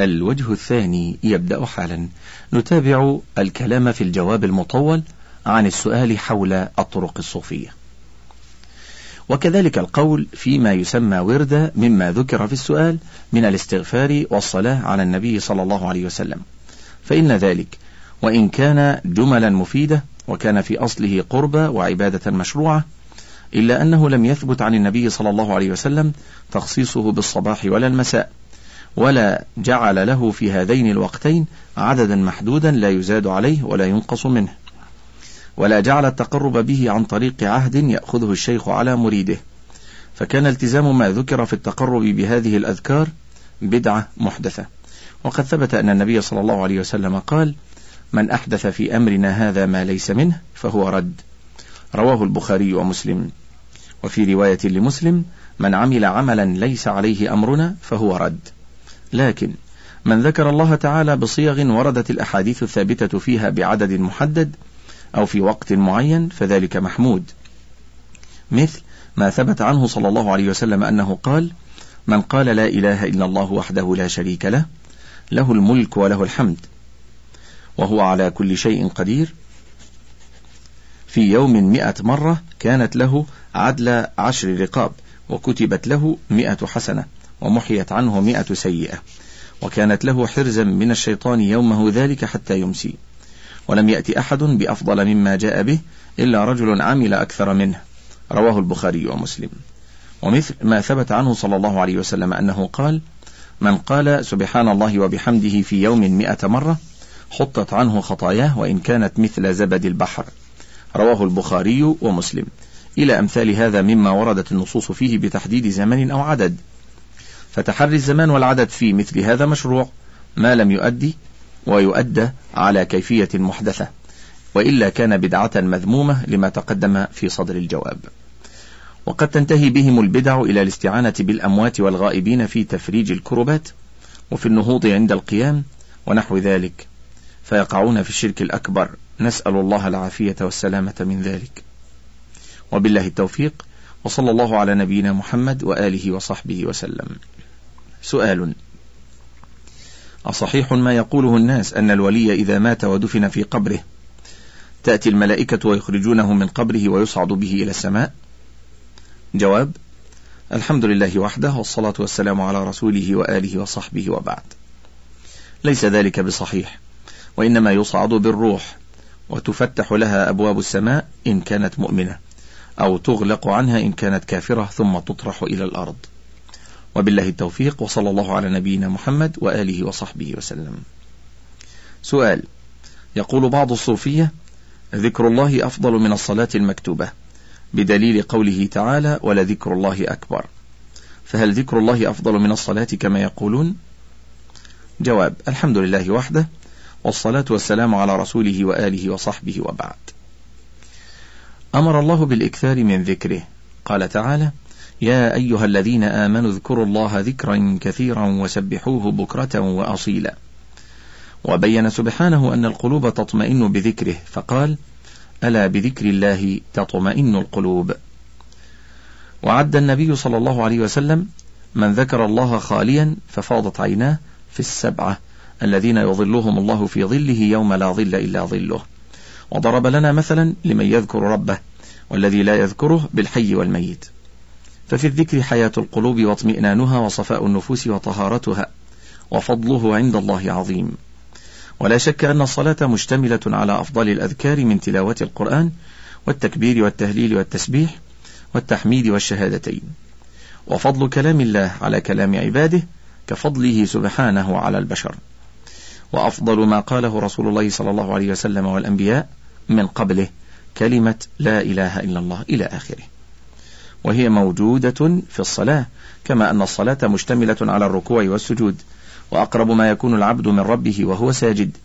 الوجه الثاني يبدأ حالا. نتابع الكلام في الجواب المطول عن السؤال حول الطرق الصوفية. وكذلك القول فيما يسمى وردا مما ذكر في السؤال من الاستغفار والصلاة على النبي صلى الله عليه وسلم. فإن ذلك وإن كان جملا مفيدة وكان في أصله قربة وعبادة مشروعة إلا أنه لم يثبت عن النبي صلى الله عليه وسلم تخصيصه بالصباح ولا المساء. ولا جعل له في هذين الوقتين عددا محدودا لا يزاد عليه ولا ينقص منه. ولا جعل التقرب به عن طريق عهد يأخذه الشيخ على مريده. فكان التزام ما ذكر في التقرب بهذه الأذكار بدعة محدثة. وقد ثبت أن النبي صلى الله عليه وسلم قال من أحدث في أمرنا هذا ما ليس منه فهو رد رواه البخاري ومسلم. وفي رواية لمسلم من عمل عملا ليس عليه أمرنا فهو رد لكن من ذكر الله تعالى بصيغ وردت الأحاديث الثابتة فيها بعدد محدد أو في وقت معين فذلك محمود. مثل ما ثبت عنه صلى الله عليه وسلم أنه قال من قال لا إله إلا الله وحده لا شريك له له الملك وله الحمد وهو على كل شيء قدير. في يوم مئة مرة كانت له عدل عشر رقاب وكتبت له مئة حسنة. ومحيت عنه مئة سيئة. وكانت له حرزا من الشيطان يومه ذلك حتى يمسي. ولم يأتي أحد بأفضل مما جاء به إلا رجل عمل أكثر منه. رواه البخاري ومسلم. ومثل ما ثبت عنه صلى الله عليه وسلم أنه قال من قال سبحان الله وبحمده في يوم مئة مرة حطت عنه خطاياه وإن كانت مثل زبد البحر رواه البخاري ومسلم. إلى أمثال هذا مما وردت النصوص فيه بتحديد زمن أو عدد. فتحري الزمان والعدد في مثل هذا مشروع ما لم يؤدي ويؤدى على كيفية محدثة وإلا كان بدعة مذمومة لما تقدم في صدر الجواب. وقد تنتهي بهم البدع إلى الاستعانة بالأموات والغائبين في تفريج الكربات وفي النهوض عند القيام ونحو ذلك. فيقعون في الشرك الأكبر. نسأل الله العافية والسلامة من ذلك. وبالله التوفيق. وصلى الله على نبينا محمد وآله وصحبه وسلم. سؤال أصحيح ما يقوله الناس أن الولي إذا مات ودفن في قبره تأتي الملائكة ويخرجونه من قبره ويصعد به إلى السماء؟ جواب الحمد لله وحده والصلاة والسلام على رسوله وآله وصحبه وبعد. ليس ذلك بصحيح وإنما يصعد بالروح وتفتح لها أبواب السماء إن كانت مؤمنة. أو تغلق عنها إن كانت كافرة ثم تطرح إلى الأرض. وبالله التوفيق وصلى الله على نبينا محمد وآله وصحبه وسلم. سؤال. يقول بعض الصوفية ذكر الله أفضل من الصلاة المكتوبة بدليل قوله تعالى ولذكر الله أكبر فهل ذكر الله أفضل من الصلاة كما يقولون؟ جواب الحمد لله وحده والصلاة والسلام على رسوله وآله وصحبه وبعد. أمر الله بالإكثار من ذكره. قال تعالى يا أيها الذين آمنوا اذكروا الله ذكرا كثيرا وسبحوه بكرة وأصيلا. وبين سبحانه أن القلوب تطمئن بذكره فقال ألا بذكر الله تطمئن القلوب؟ وعد النبي صلى الله عليه وسلم من ذكر الله خاليا ففاضت عيناه في السبعة الذين يظلهم الله في ظله يوم لا ظل إلا ظله. وضرب لنا مثلا لمن يذكر ربه والذي لا يذكره بالحي والميت. ففي الذكر حياة القلوب واطمئنانها وصفاء النفوس وطهارتها وفضله عند الله عظيم. ولا شك أن الصلاة مشتملة على أفضل الأذكار من تلاوة القرآن والتكبير والتهليل والتسبيح والتحميد والشهادتين. وفضل كلام الله على كلام عباده كفضله سبحانه على البشر. وأفضل ما قاله رسول الله صلى الله عليه وسلم والأنبياء من قبله كلمة لا إله إلا الله إلى آخره. وهي موجودة في الصلاة كما أن الصلاة مشتملة على الركوع والسجود وأقرب ما يكون العبد من ربه وهو ساجد.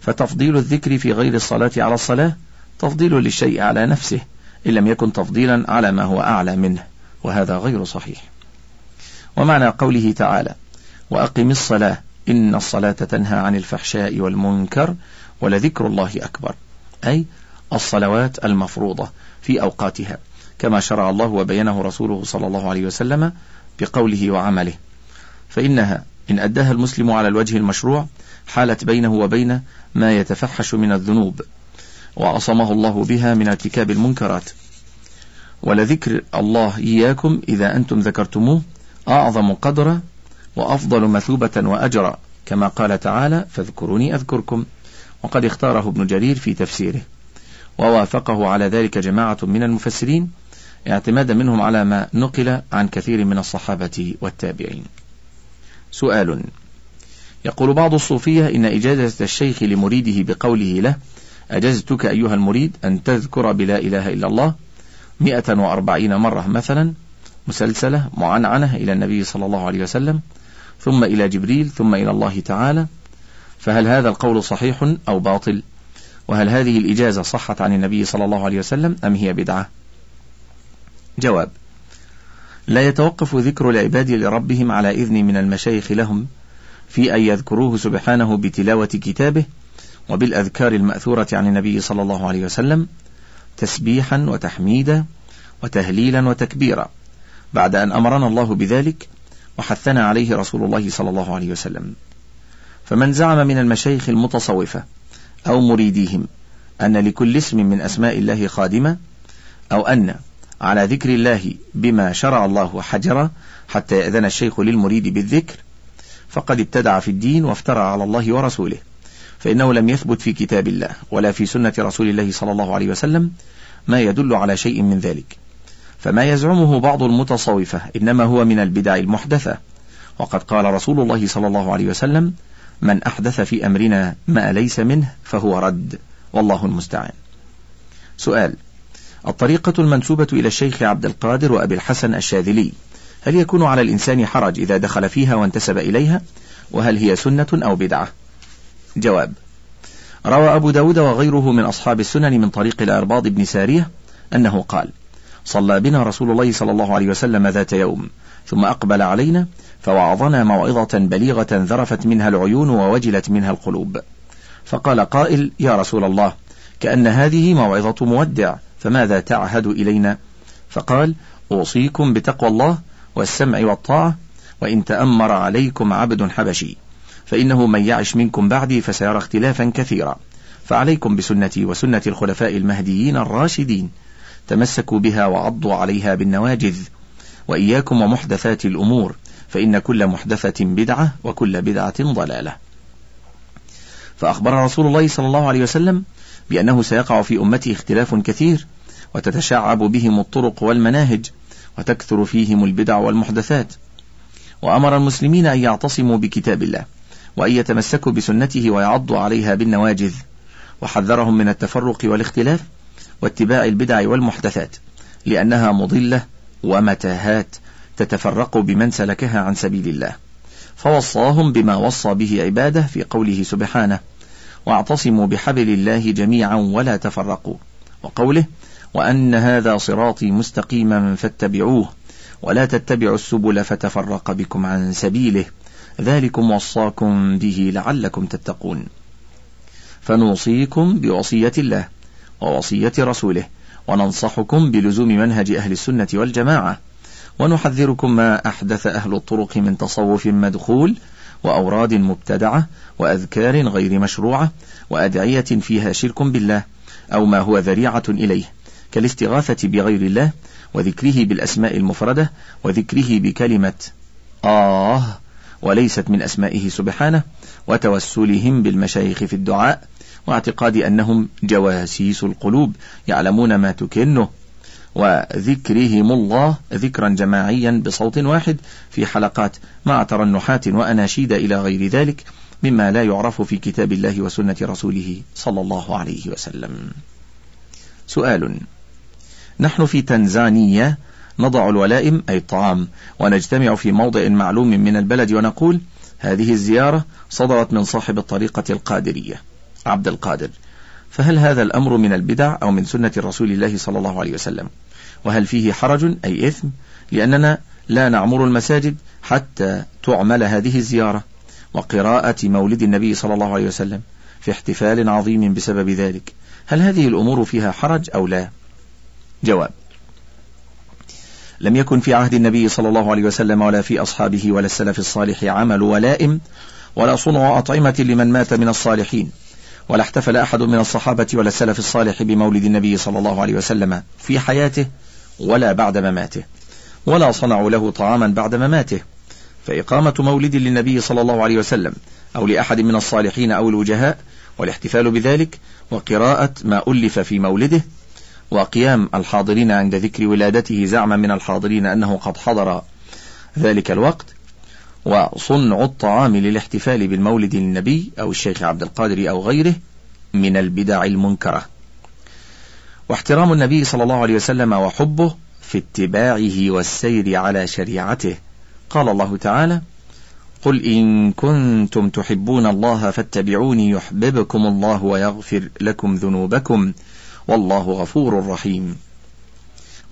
فتفضيل الذكر في غير الصلاة على الصلاة تفضيل للشيء على نفسه إن لم يكن تفضيلا على ما هو أعلى منه وهذا غير صحيح. ومعنى قوله تعالى وأقم الصلاة إن الصلاة تنهى عن الفحشاء والمنكر ولذكر الله أكبر. أي الصلوات المفروضة في أوقاتها كما شرع الله وبينه رسوله صلى الله عليه وسلم بقوله وعمله. فإنها إن أداها المسلم على الوجه المشروع حالت بينه وبين ما يتفحش من الذنوب وعصمه الله بها من ارتكاب المنكرات. ولذكر الله إياكم إذا أنتم ذكرتموه أعظم قدرا وأفضل مثوبة وأجرا كما قال تعالى فاذكروني أذكركم وقد اختاره ابن جرير في تفسيره. ووافقه على ذلك جماعة من المفسرين اعتمادا منهم على ما نقل عن كثير من الصحابة والتابعين. سؤال يقول بعض الصوفية إن إجازة الشيخ لمريده بقوله له أجزتك أيها المريد أن تذكر بلا إله إلا الله مئة وأربعين مرة مثلا مسلسلة معنعنة إلى النبي صلى الله عليه وسلم ثم إلى جبريل ثم إلى الله تعالى فهل هذا القول صحيح أو باطل؟ وهل هذه الإجازة صحت عن النبي صلى الله عليه وسلم أم هي بدعة؟ جواب لا يتوقف ذكر العباد لربهم على إذن من المشايخ لهم في أن يذكروه سبحانه بتلاوة كتابه وبالأذكار المأثورة عن النبي صلى الله عليه وسلم تسبيحا وتحميدا وتهليلا وتكبيرا بعد أن أمرنا الله بذلك وحثنا عليه رسول الله صلى الله عليه وسلم. فمن زعم من المشايخ المتصوفة أو مريديهم أن لكل اسم من أسماء الله خادمة أو أن على ذكر الله بما شرع الله حجرا حتى يأذن الشيخ للمريد بالذكر فقد ابتدع في الدين وافترى على الله ورسوله فإنه لم يثبت في كتاب الله ولا في سنة رسول الله صلى الله عليه وسلم ما يدل على شيء من ذلك. فما يزعمه بعض المتصوفة إنما هو من البدع المحدثة وقد قال رسول الله صلى الله عليه وسلم من أحدث في أمرنا ما ليس منه فهو رد. والله المستعان. سؤال. الطريقة المنسوبة إلى الشيخ عبد القادر وأبي الحسن الشاذلي هل يكون على الإنسان حرج إذا دخل فيها وانتسب إليها؟ وهل هي سنة أو بدعة؟ جواب. روى أبو داود وغيره من أصحاب السنن من طريق الأرباض بن سارية أنه قال صلى بنا رسول الله صلى الله عليه وسلم ذات يوم ثم أقبل علينا فوعظنا موعظة بليغة ذرفت منها العيون ووجلت منها القلوب. فقال قائل يا رسول الله كأن هذه موعظة مودع فماذا تعهد إلينا؟ فقال أوصيكم بتقوى الله والسمع والطاعة وإن تأمر عليكم عبد حبشي فإنه من يعش منكم بعدي فسيرى اختلافا كثيرا. فعليكم بسنتي وسنة الخلفاء المهديين الراشدين تمسكوا بها وعضوا عليها بالنواجذ وإياكم ومحدثات الأمور فإن كل محدثة بدعة وكل بدعة ضلالة. فأخبر رسول الله صلى الله عليه وسلم بأنه سيقع في أمته اختلاف كثير وتتشعب بهم الطرق والمناهج وتكثر فيهم البدع والمحدثات. وأمر المسلمين أن يعتصموا بكتاب الله وأن يتمسكوا بسنته ويعضوا عليها بالنواجذ. وحذرهم من التفرق والاختلاف واتباع البدع والمحدثات لأنها مضلة ومتاهات تتفرق بمن سلكها عن سبيل الله. فوصاهم بما وصى به عباده في قوله سبحانه واعتصموا بحبل الله جميعا ولا تفرقوا وقوله وأن هذا صراطي مستقيما فاتبعوه ولا تتبعوا السبل فتفرق بكم عن سبيله ذلكم وصاكم به لعلكم تتقون. فنوصيكم بوصية الله ووصية رسوله. وننصحكم بلزوم منهج أهل السنة والجماعة. ونحذركم ما أحدث أهل الطرق من تصوف مدخول وأوراد مبتدعة وأذكار غير مشروعة وأدعية فيها شرك بالله أو ما هو ذريعة إليه كالاستغاثة بغير الله وذكره بالأسماء المفردة وذكره بكلمة آه وليست من أسمائه سبحانه وتوسلهم بالمشايخ في الدعاء واعتقاد أنهم جواسيس القلوب يعلمون ما تكنه وذكرهم الله ذكرا جماعيا بصوت واحد في حلقات مع ترنحات وأناشيد إلى غير ذلك مما لا يعرف في كتاب الله وسنة رسوله صلى الله عليه وسلم. سؤال: نحن في تنزانيا نضع الولائم أي الطعام ونجتمع في موضع معلوم من البلد ونقول هذه الزيارة صدرت من صاحب الطريقة القادرية عبد القادر. فهل هذا الأمر من البدع أو من سنة رسول الله صلى الله عليه وسلم؟ وهل فيه حرج أي إثم؟ لأننا لا نعمر المساجد حتى تعمل هذه الزيارة. وقراءة مولد النبي صلى الله عليه وسلم في احتفال عظيم بسبب ذلك. هل هذه الأمور فيها حرج أو لا؟ جواب لم يكن في عهد النبي صلى الله عليه وسلم ولا في أصحابه ولا السلف الصالح عمل ولائم ولا صنع أطعمة لمن مات من الصالحين. ولا احتفل أحد من الصحابة ولا السلف الصالح بمولد النبي صلى الله عليه وسلم في حياته ولا بعد مماته ولا صنعوا له طعاما بعد مماته. فإقامة مولد للنبي صلى الله عليه وسلم أو لأحد من الصالحين أو الوجهاء والاحتفال بذلك وقراءة ما ألف في مولده وقيام الحاضرين عند ذكر ولادته زعما من الحاضرين أنه قد حضر ذلك الوقت وصنع الطعام للاحتفال بالمولد للنبي أو الشيخ عبد القادر أو غيره من البدع المنكرة. واحترام النبي صلى الله عليه وسلم وحبه في اتباعه والسير على شريعته. قال الله تعالى قل إن كنتم تحبون الله فاتبعوني يحببكم الله ويغفر لكم ذنوبكم والله غفور رحيم.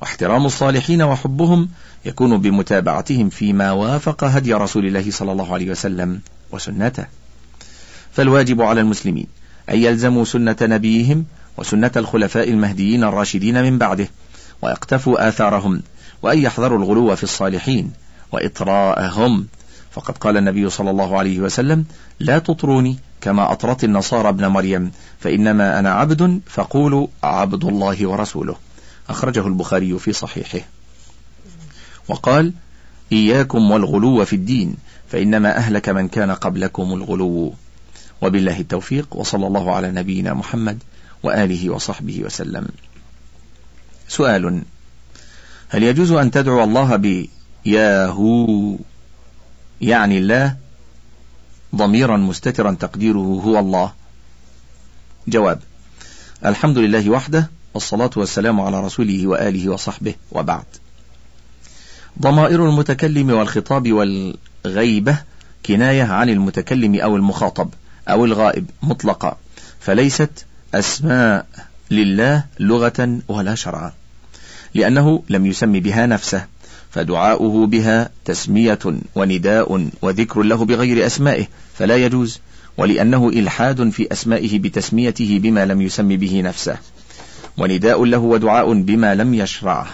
واحترام الصالحين وحبهم يكون بمتابعتهم فيما وافق هدي رسول الله صلى الله عليه وسلم وسنته. فالواجب على المسلمين أن يلزموا سنة نبيهم وسنة الخلفاء المهديين الراشدين من بعده ويقتفوا آثارهم وأن يحذروا الغلو في الصالحين وإطراءهم. فقد قال النبي صلى الله عليه وسلم لا تطروني كما أطرت النصارى ابن مريم فإنما أنا عبد فقولوا عبد الله ورسوله. أخرجه البخاري في صحيحه. وقال إياكم والغلو في الدين فإنما أهلك من كان قبلكم الغلو. وبالله التوفيق وصلى الله على نبينا محمد وآله وصحبه وسلم. سؤال هل يجوز أن تدعو الله بياهو يعني الله ضميرا مستترا تقديره هو الله؟ جواب الحمد لله وحده والصلاة والسلام على رسوله وآله وصحبه وبعد. ضمائر المتكلم والخطاب والغيبة كناية عن المتكلم أو المخاطب أو الغائب مطلقة فليست أسماء لله لغة ولا شرعا لأنه لم يسم بها نفسه فدعاؤه بها تسمية ونداء وذكر له بغير أسمائه فلا يجوز ولأنه إلحاد في أسمائه بتسميته بما لم يسم به نفسه. ونداء له ودعاء بما لم يشرعه.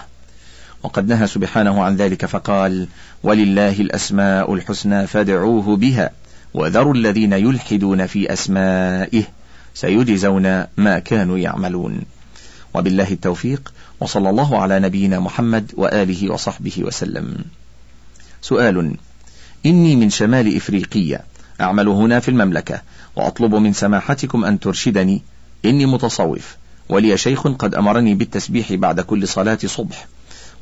وقد نهى سبحانه عن ذلك فقال ولله الأسماء الحسنى فادعوه بها وذروا الذين يلحدون في أسمائه سيجزون ما كانوا يعملون. وبالله التوفيق وصلى الله على نبينا محمد وآله وصحبه وسلم. سؤال إني من شمال إفريقية أعمل هنا في المملكة وأطلب من سماحتكم أن ترشدني إني متصوف ولي شيخ قد أمرني بالتسبيح بعد كل صلاة صبح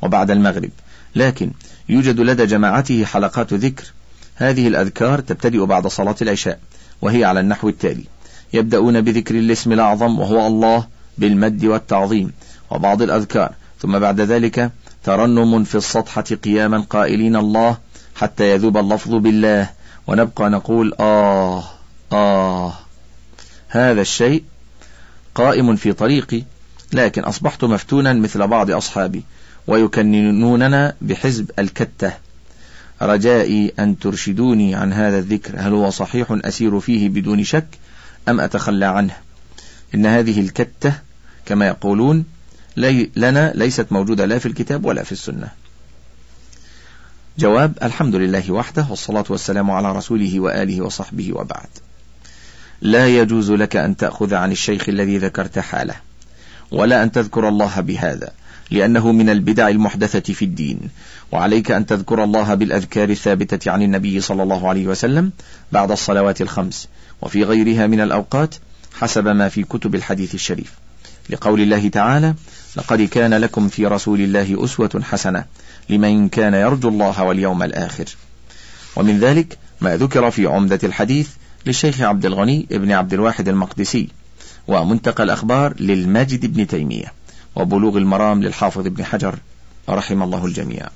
وبعد المغرب لكن يوجد لدى جماعته حلقات ذكر. هذه الأذكار تبتدئ بعد صلاة العشاء وهي على النحو التالي يبدأون بذكر الاسم الأعظم وهو الله بالمد والتعظيم وبعض الأذكار ثم بعد ذلك ترنم في السطحة قياما قائلين الله حتى يذوب اللفظ بالله ونبقى نقول آه آه. هذا الشيء قائم في طريقي لكن أصبحت مفتونا مثل بعض أصحابي ويكننوننا بحزب الكتة. رجائي أن ترشدوني عن هذا الذكر هل هو صحيح أسير فيه بدون شك أم أتخلى عنه؟ إن هذه الكتة كما يقولون لي لنا ليست موجودة لا في الكتاب ولا في السنة. جواب الحمد لله وحده والصلاة والسلام على رسوله وآله وصحبه وبعد. لا يجوز لك أن تأخذ عن الشيخ الذي ذكرت حاله ولا أن تذكر الله بهذا لأنه من البدع المحدثة في الدين. وعليك أن تذكر الله بالأذكار الثابتة عن النبي صلى الله عليه وسلم بعد الصلوات الخمس وفي غيرها من الأوقات حسب ما في كتب الحديث الشريف. لقول الله تعالى لقد كان لكم في رسول الله أسوة حسنة لمن كان يرجو الله واليوم الآخر. ومن ذلك ما ذكر في عمدة الحديث للشيخ عبد الغني ابن عبد الواحد المقدسي ومنتقى الأخبار للماجد بن تيمية وبلوغ المرام للحافظ ابن حجر رحم الله الجميع.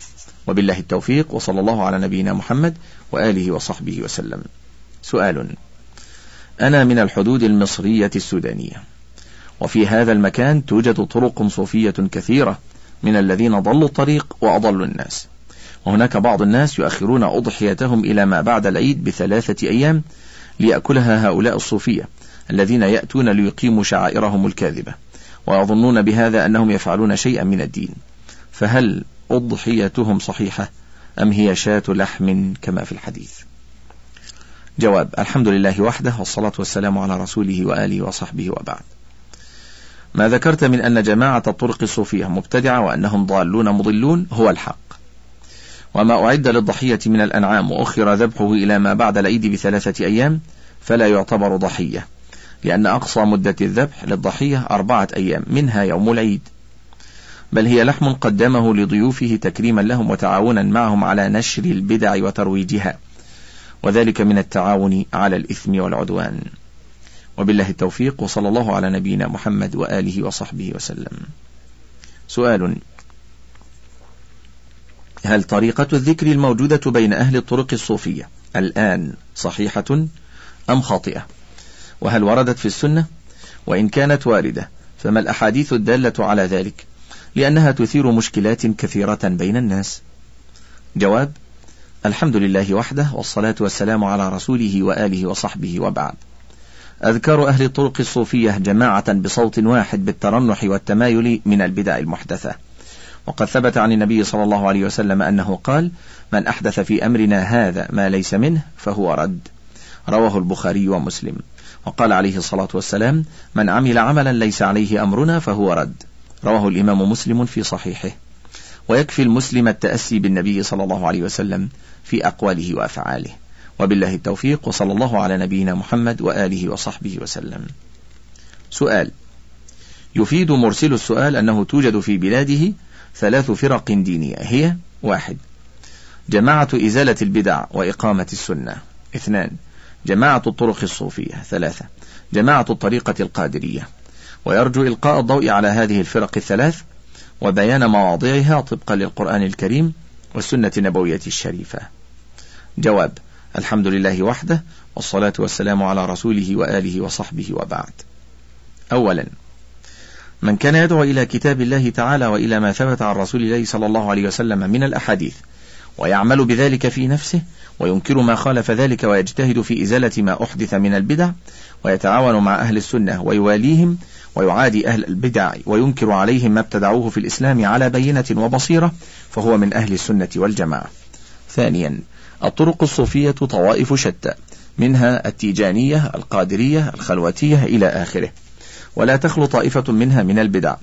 وبالله التوفيق وصلى الله على نبينا محمد وآله وصحبه وسلم. سؤال أنا من الحدود المصرية السودانية وفي هذا المكان توجد طرق صوفية كثيرة من الذين ضلوا الطريق وأضلوا الناس. وهناك بعض الناس يؤخرون أضحيتهم إلى ما بعد العيد بثلاثة أيام ليأكلها هؤلاء الصوفية الذين يأتون ليقيموا شعائرهم الكاذبة ويظنون بهذا أنهم يفعلون شيئا من الدين. فهل أضحيتهم صحيحة أم هي شاة لحم كما في الحديث؟ جواب الحمد لله وحده والصلاة والسلام على رسوله وآله وصحبه وبعد. ما ذكرت من أن جماعة الطرق الصوفية مبتدعة وأنهم ضالون مضلون هو الحق. وما أعد للضحية من الأنعام وأخر ذبحه إلى ما بعد العيد بثلاثة أيام فلا يعتبر ضحية لأن أقصى مدة الذبح للضحية أربعة أيام منها يوم العيد. بل هي لحم قدمه لضيوفه تكريما لهم وتعاونا معهم على نشر البدع وترويجها وذلك من التعاون على الإثم والعدوان. وبالله التوفيق وصلى الله على نبينا محمد وآله وصحبه وسلم. سؤال هل طريقة الذكر الموجودة بين أهل الطرق الصوفية الآن صحيحة أم خاطئة؟ وهل وردت في السنة؟ وإن كانت واردة فما الأحاديث الدالة على ذلك؟ لأنها تثير مشكلات كثيرة بين الناس. جواب الحمد لله وحده والصلاة والسلام على رسوله وآله وصحبه وبعد. أذكار أهل الطرق الصوفية جماعة بصوت واحد بالترنح والتمايل من البدع المحدثة. وقد ثبت عن النبي صلى الله عليه وسلم أنه قال من أحدث في أمرنا هذا ما ليس منه فهو رد. رواه البخاري ومسلم. وقال عليه الصلاة والسلام من عمل عملا ليس عليه أمرنا فهو رد. رواه الإمام مسلم في صحيحه. ويكفي المسلم التأسي بالنبي صلى الله عليه وسلم في أقواله وأفعاله. وبالله التوفيق وصلى الله على نبينا محمد وآله وصحبه وسلم. سؤال. يفيد مرسل السؤال أنه توجد في بلاده ثلاث فرق دينية هي واحد جماعة إزالة البدع وإقامة السنة اثنان جماعة الطرق الصوفية ثلاثة جماعة الطريقة القادرية. ويرجو إلقاء الضوء على هذه الفرق الثلاث وبيان مواضعها طبقا للقرآن الكريم والسنة النبوية الشريفة. جواب الحمد لله وحده والصلاة والسلام على رسوله وآله وصحبه وبعد. أولا من كان يدعو إلى كتاب الله تعالى وإلى ما ثبت عن رسول الله صلى الله عليه وسلم من الأحاديث ويعمل بذلك في نفسه وينكر ما خالف ذلك ويجتهد في إزالة ما أحدث من البدع ويتعاون مع أهل السنة ويواليهم ويعادي أهل البدع وينكر عليهم ما ابتدعوه في الإسلام على بينة وبصيرة فهو من أهل السنة والجماعة. ثانيا الطرق الصوفية طوائف شتى منها التيجانية القادرية الخلوتية إلى آخره ولا تخلو طائفة منها من البدع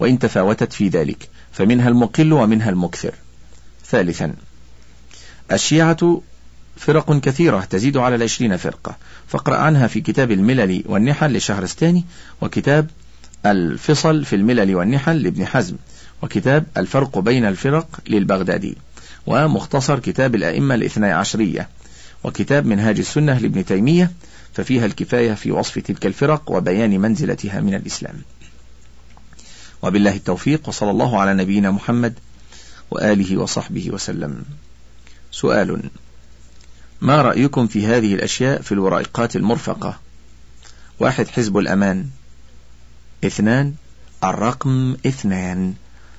وإن تفاوتت في ذلك فمنها المقل ومنها المكثر. ثالثا الشيعة فرق كثيرة تزيد على العشرين فرقة. فاقرأ عنها في كتاب الملل والنحل لشهرستاني وكتاب الفصل في الملل والنحل لابن حزم وكتاب الفرق بين الفرق للبغدادي ومختصر كتاب الأئمة الاثنى عشرية وكتاب منهاج السنة لابن تيمية ففيها الكفاية في وصف تلك الفرق وبيان منزلتها من الإسلام. وبالله التوفيق وصلى الله على نبينا محمد وآله وصحبه وسلم. سؤال ما رأيكم في هذه الأشياء في الورقات المرفقة؟ واحد حزب الأمان. اثنان الرقم اثنان.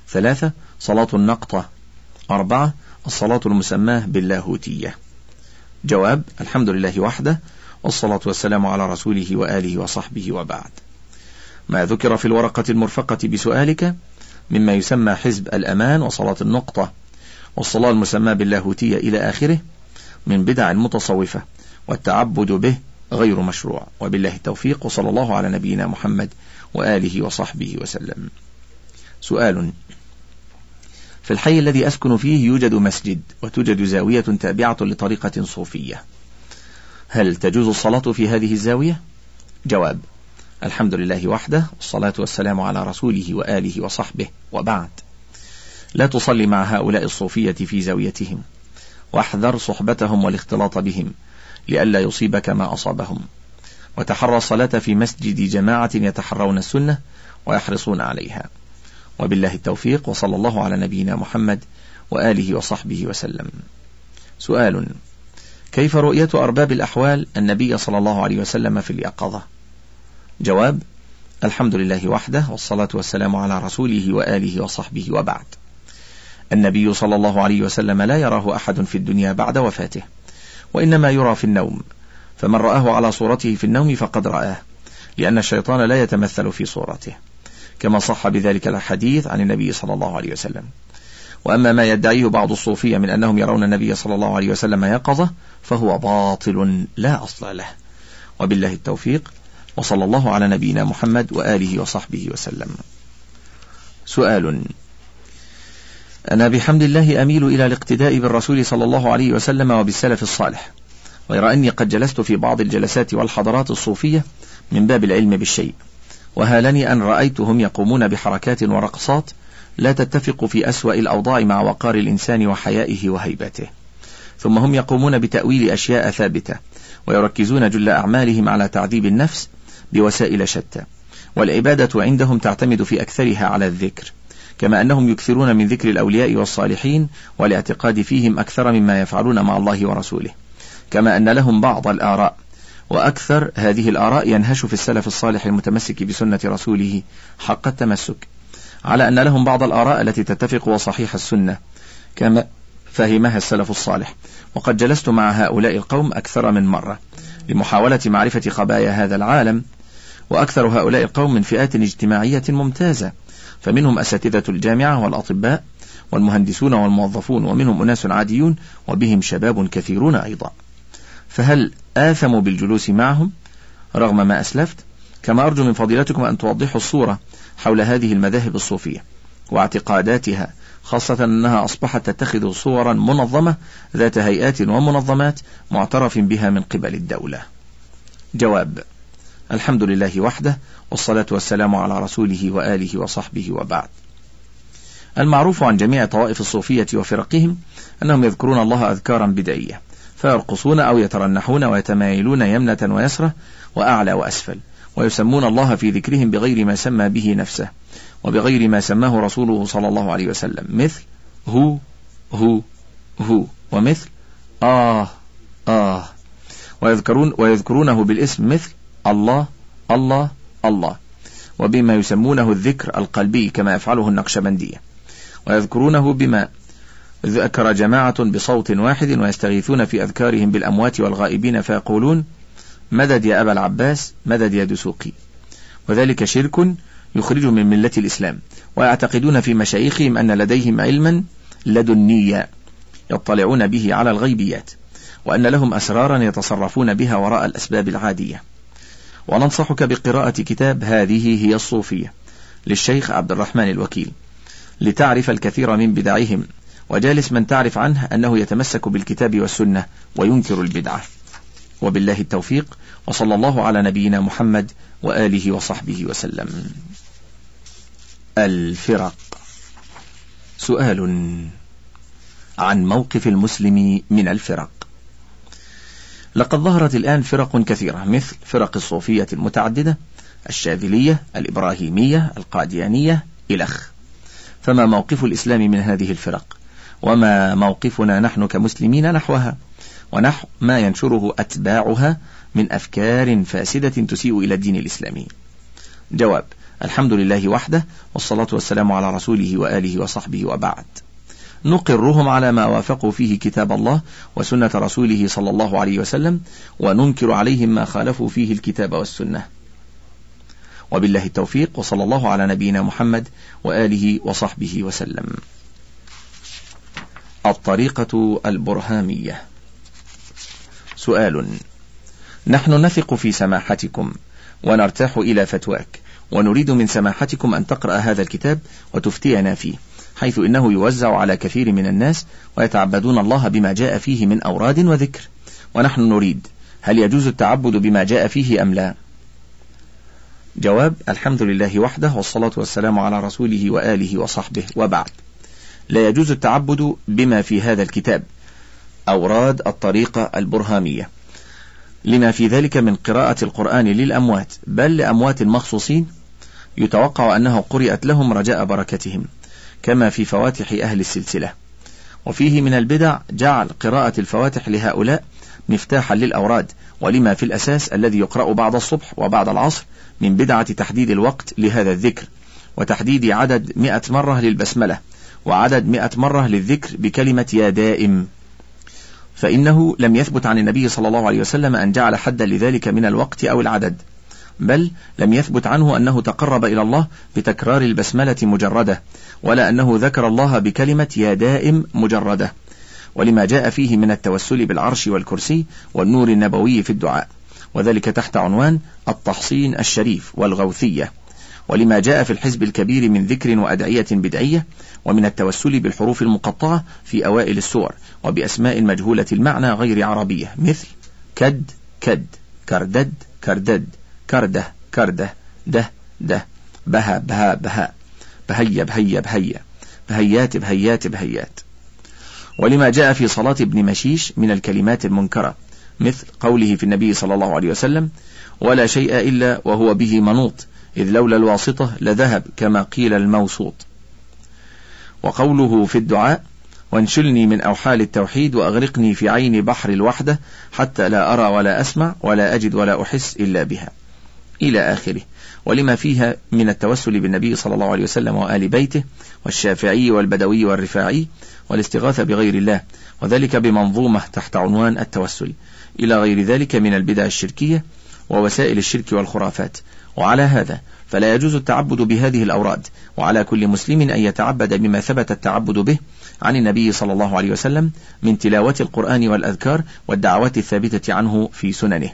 ثلاثة صلاة النقطة. أربعة الصلاة المسماة باللاهوتية. جواب الحمد لله وحده والصلاة والسلام على رسوله وآله وصحبه وبعد. ما ذكر في الورقة المرفقة بسؤالك مما يسمى حزب الأمان وصلاة النقطة والصلاة المسماة باللاهوتية إلى آخره من بدع المتصوفة والتعبد به غير مشروع. وبالله التوفيق وصلى الله على نبينا محمد وآله وصحبه وسلم. سؤال. في الحي الذي أسكن فيه يوجد مسجد وتوجد زاوية تابعة لطريقة صوفية. هل تجوز الصلاة في هذه الزاوية؟ جواب الحمد لله وحده والصلاة والسلام على رسوله وآله وصحبه وبعد. لا تصلي مع هؤلاء الصوفية في زاويتهم واحذر صحبتهم والاختلاط بهم لئلا يصيبك ما أصابهم. وتحرى الصلاة في مسجد جماعة يتحرون السنة ويحرصون عليها. وبالله التوفيق وصلى الله على نبينا محمد وآله وصحبه وسلم. سؤال كيف رؤية أرباب الأحوال النبي صلى الله عليه وسلم في اليقظة؟ جواب الحمد لله وحده والصلاة والسلام على رسوله وآله وصحبه وبعد. النبي صلى الله عليه وسلم لا يراه أحد في الدنيا بعد وفاته وإنما يرى في النوم فمن رآه على صورته في النوم فقد رآه لأن الشيطان لا يتمثل في صورته كما صح بذلك الحديث عن النبي صلى الله عليه وسلم. وأما ما يدعيه بعض الصوفية من أنهم يرون النبي صلى الله عليه وسلم يقظة فهو باطل لا أصل له. وبالله التوفيق وصلى الله على نبينا محمد وآله وصحبه وسلم. سؤال أنا بحمد الله أميل إلى الاقتداء بالرسول صلى الله عليه وسلم وبالسلف الصالح. غير أني قد جلست في بعض الجلسات والحضارات الصوفية من باب العلم بالشيء. وهالني أن رأيتهم يقومون بحركات ورقصات لا تتفق في أسوأ الأوضاع مع وقار الإنسان وحيائه وهيبته. ثم هم يقومون بتأويل أشياء ثابتة ويركزون جل أعمالهم على تعذيب النفس بوسائل شتى. والعبادة عندهم تعتمد في أكثرها على الذكر كما أنهم يكثرون من ذكر الأولياء والصالحين والاعتقاد فيهم أكثر مما يفعلون مع الله ورسوله. كما أن لهم بعض الآراء وأكثر هذه الآراء ينهش في السلف الصالح المتمسك بسنة رسوله حق التمسك. على أن لهم بعض الآراء التي تتفق وصحيح السنة كما فهمها السلف الصالح. وقد جلست مع هؤلاء القوم أكثر من مرة لمحاولة معرفة خبايا هذا العالم وأكثر هؤلاء القوم من فئات اجتماعية ممتازة فمنهم أساتذة الجامعة والأطباء والمهندسون والموظفون ومنهم أناس عاديون وبهم شباب كثيرون أيضا. فهل آثموا بالجلوس معهم رغم ما أسلفت؟ كما أرجو من فضيلتكم أن توضحوا الصورة حول هذه المذاهب الصوفية واعتقاداتها خاصة أنها أصبحت تتخذ صورا منظمة ذات هيئات ومنظمات معترف بها من قبل الدولة. جواب الحمد لله وحده والصلاة والسلام على رسوله وآله وصحبه وبعد. المعروف عن جميع طوائف الصوفية وفرقهم أنهم يذكرون الله أذكارا بدعية فيرقصون أو يترنحون ويتمايلون يمنة ويسرة وأعلى وأسفل. ويسمون الله في ذكرهم بغير ما سمى به نفسه وبغير ما سماه رسوله صلى الله عليه وسلم. مثل هو هو هو. ومثل آه آه. ويذكرون ويذكرونه بالاسم مثل الله الله الله. وبما يسمونه الذكر القلبي كما يفعله النقشبندية ويذكرونه بما ذكر جماعة بصوت واحد ويستغيثون في أذكارهم بالأموات والغائبين فيقولون مدد يا أبا العباس مدد يا دسوقي. وذلك شرك يخرج من ملة الإسلام. ويعتقدون في مشايخهم أن لديهم علما لدنيا يطلعون به على الغيبيات وأن لهم أسرارا يتصرفون بها وراء الأسباب العادية. وننصحك بقراءة كتاب هذه هي الصوفية للشيخ عبد الرحمن الوكيل لتعرف الكثير من بدعهم وجالس من تعرف عنه أنه يتمسك بالكتاب والسنة وينكر البدعة. وبالله التوفيق وصلى الله على نبينا محمد وآله وصحبه وسلم. الفرق سؤال عن موقف المسلم من الفرق لقد ظهرت الآن فرق كثيرة مثل فرق الصوفية المتعددة الشاذلية الإبراهيمية القاديانية إلخ فما موقف الإسلام من هذه الفرق؟ وما موقفنا نحن كمسلمين نحوها؟ ونحو ما ينشره أتباعها من أفكار فاسدة تسيء إلى الدين الإسلامي. جواب الحمد لله وحده والصلاة والسلام على رسوله وآله وصحبه وبعد. نقرهم على ما وافقوا فيه كتاب الله وسنة رسوله صلى الله عليه وسلم وننكر عليهم ما خالفوا فيه الكتاب والسنة. وبالله التوفيق وصلى الله على نبينا محمد وآله وصحبه وسلم. الطريقة البرهامية. سؤال. نحن نثق في سماحتكم ونرتاح إلى فتواك ونريد من سماحتكم أن تقرأ هذا الكتاب وتفتينا فيه حيث إنه يوزع على كثير من الناس ويتعبدون الله بما جاء فيه من أوراد وذكر. ونحن نريد هل يجوز التعبد بما جاء فيه أم لا؟ جواب الحمد لله وحده والصلاة والسلام على رسوله وآله وصحبه وبعد. لا يجوز التعبد بما في هذا الكتاب أوراد الطريقة البرهامية. لما في ذلك من قراءة القرآن للأموات بل لأموات مخصوصين يتوقع أنه قرئت لهم رجاء بركتهم كما في فواتح أهل السلسلة. وفيه من البدع جعل قراءة الفواتح لهؤلاء مفتاحا للأوراد ولما في الأساس الذي يقرأ بعد الصبح وبعد العصر من بدعة تحديد الوقت لهذا الذكر وتحديد عدد مئة مرة للبسملة وعدد مئة مرة للذكر بكلمة يا دائم. فإنه لم يثبت عن النبي صلى الله عليه وسلم أن جعل حدا لذلك من الوقت أو العدد بل لم يثبت عنه أنه تقرب إلى الله بتكرار البسملة مجردة ولا أنه ذكر الله بكلمة يا دائم مجردة. ولما جاء فيه من التوسل بالعرش والكرسي والنور النبوي في الدعاء وذلك تحت عنوان التحصين الشريف والغوثية. ولما جاء في الحزب الكبير من ذكر وأدعية بدعية ومن التوسل بالحروف المقطعة في أوائل السور وبأسماء مجهولة المعنى غير عربية مثل كد كد كردد كردد كرده كرده ده ده بها بها بها بهيا بهيا بهيا بهيات بهيات بهيات. ولما جاء في صلاة ابن مشيش من الكلمات المنكرة مثل قوله في النبي صلى الله عليه وسلم ولا شيء إلا وهو به منوط إذ لولا الواسطة لذهب كما قيل الموسوط. وقوله في الدعاء وانشلني من أوحال التوحيد وأغرقني في عين بحر الوحدة حتى لا أرى ولا أسمع ولا أجد ولا أحس إلا بها. إلى آخره. ولما فيها من التوسل بالنبي صلى الله عليه وسلم وآل بيته والشافعي والبدوي والرفاعي والاستغاثة بغير الله وذلك بمنظومة تحت عنوان التوسل إلى غير ذلك من البدع الشركية ووسائل الشرك والخرافات. وعلى هذا فلا يجوز التعبد بهذه الأوراد وعلى كل مسلم أن يتعبد بما ثبت التعبد به عن النبي صلى الله عليه وسلم من تلاوة القرآن والأذكار والدعوات الثابتة عنه في سننه.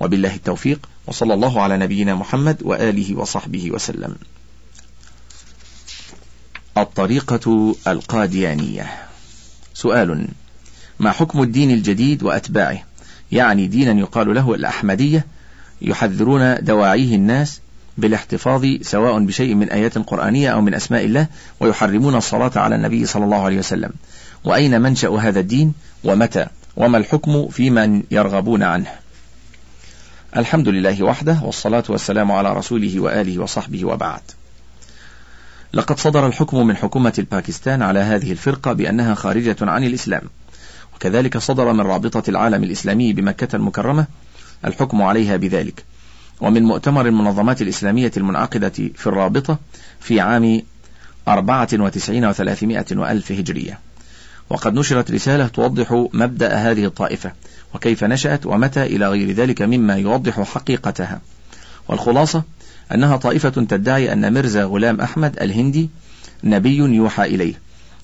وبالله التوفيق وصلى الله على نبينا محمد وآله وصحبه وسلم. الطريقة القاديانية. سؤال ما حكم الدين الجديد وأتباعه؟ يعني دينا يقال له الأحمدية يحذرون دواعيه الناس بالاحتفاظ سواء بشيء من آيات قرآنية أو من أسماء الله ويحرمون الصلاة على النبي صلى الله عليه وسلم. وأين منشأ هذا الدين؟ ومتى؟ وما الحكم في من يرغبون عنه؟ الحمد لله وحده والصلاة والسلام على رسوله وآله وصحبه وبعد. لقد صدر الحكم من حكومة الباكستان على هذه الفرقة بأنها خارجة عن الإسلام. وكذلك صدر من رابطة العالم الإسلامي بمكة المكرمة الحكم عليها بذلك. ومن مؤتمر المنظمات الإسلامية المنعقدة في الرابطة في عام أربعة وتسعين وثلاثمائة وألف هجرية. وقد نشرت رسالة توضح مبدأ هذه الطائفة وكيف نشأت ومتى إلى غير ذلك مما يوضح حقيقتها. والخلاصة أنها طائفة تدعي أن مرزا غلام أحمد الهندي نبي يوحى إليه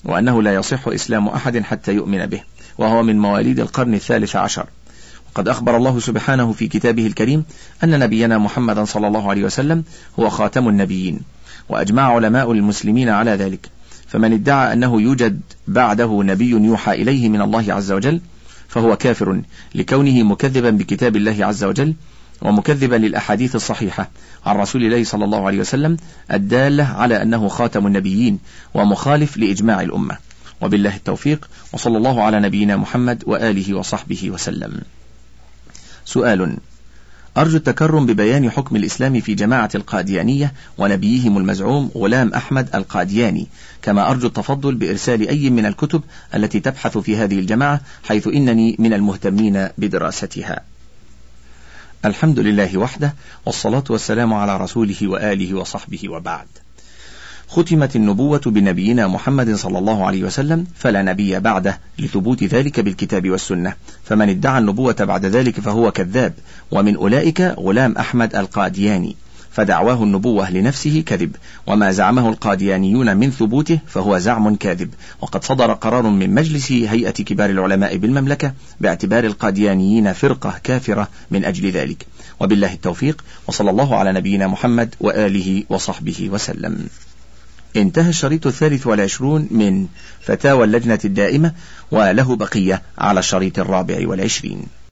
وأنه لا يصح إسلام أحد حتى يؤمن به وهو من مواليد القرن الثالث عشر. وقد أخبر الله سبحانه في كتابه الكريم أن نبينا محمدا صلى الله عليه وسلم هو خاتم النبيين وأجمع علماء المسلمين على ذلك. فمن ادعى أنه يوجد بعده نبي يوحى إليه من الله عز وجل فهو كافر لكونه مكذبا بكتاب الله عز وجل ومكذبا للأحاديث الصحيحة عن رسول الله صلى الله عليه وسلم الدالة على أنه خاتم النبيين ومخالف لإجماع الأمة. وبالله التوفيق وصلى الله على نبينا محمد وآله وصحبه وسلم. سؤال. أرجو التكرم ببيان حكم الإسلام في جماعة القاديانية ونبيهم المزعوم غلام أحمد القادياني. كما أرجو التفضل بإرسال أي من الكتب التي تبحث في هذه الجماعة حيث إنني من المهتمين بدراستها. الحمد لله وحده والصلاة والسلام على رسوله وآله وصحبه وبعد. ختمت النبوة بنبينا محمد صلى الله عليه وسلم فلا نبي بعده لثبوت ذلك بالكتاب والسنة. فمن ادعى النبوة بعد ذلك فهو كذاب ومن أولئك غلام أحمد القادياني. فدعواه النبوة لنفسه كذب وما زعمه القاديانيون من ثبوته فهو زعم كاذب. وقد صدر قرار من مجلس هيئة كبار العلماء بالمملكة باعتبار القاديانيين فرقة كافرة من أجل ذلك. وبالله التوفيق وصلى الله على نبينا محمد وآله وصحبه وسلم. انتهى الشريط الثالث والعشرون من فتاوى اللجنة الدائمة وله بقية على الشريط الرابع والعشرين.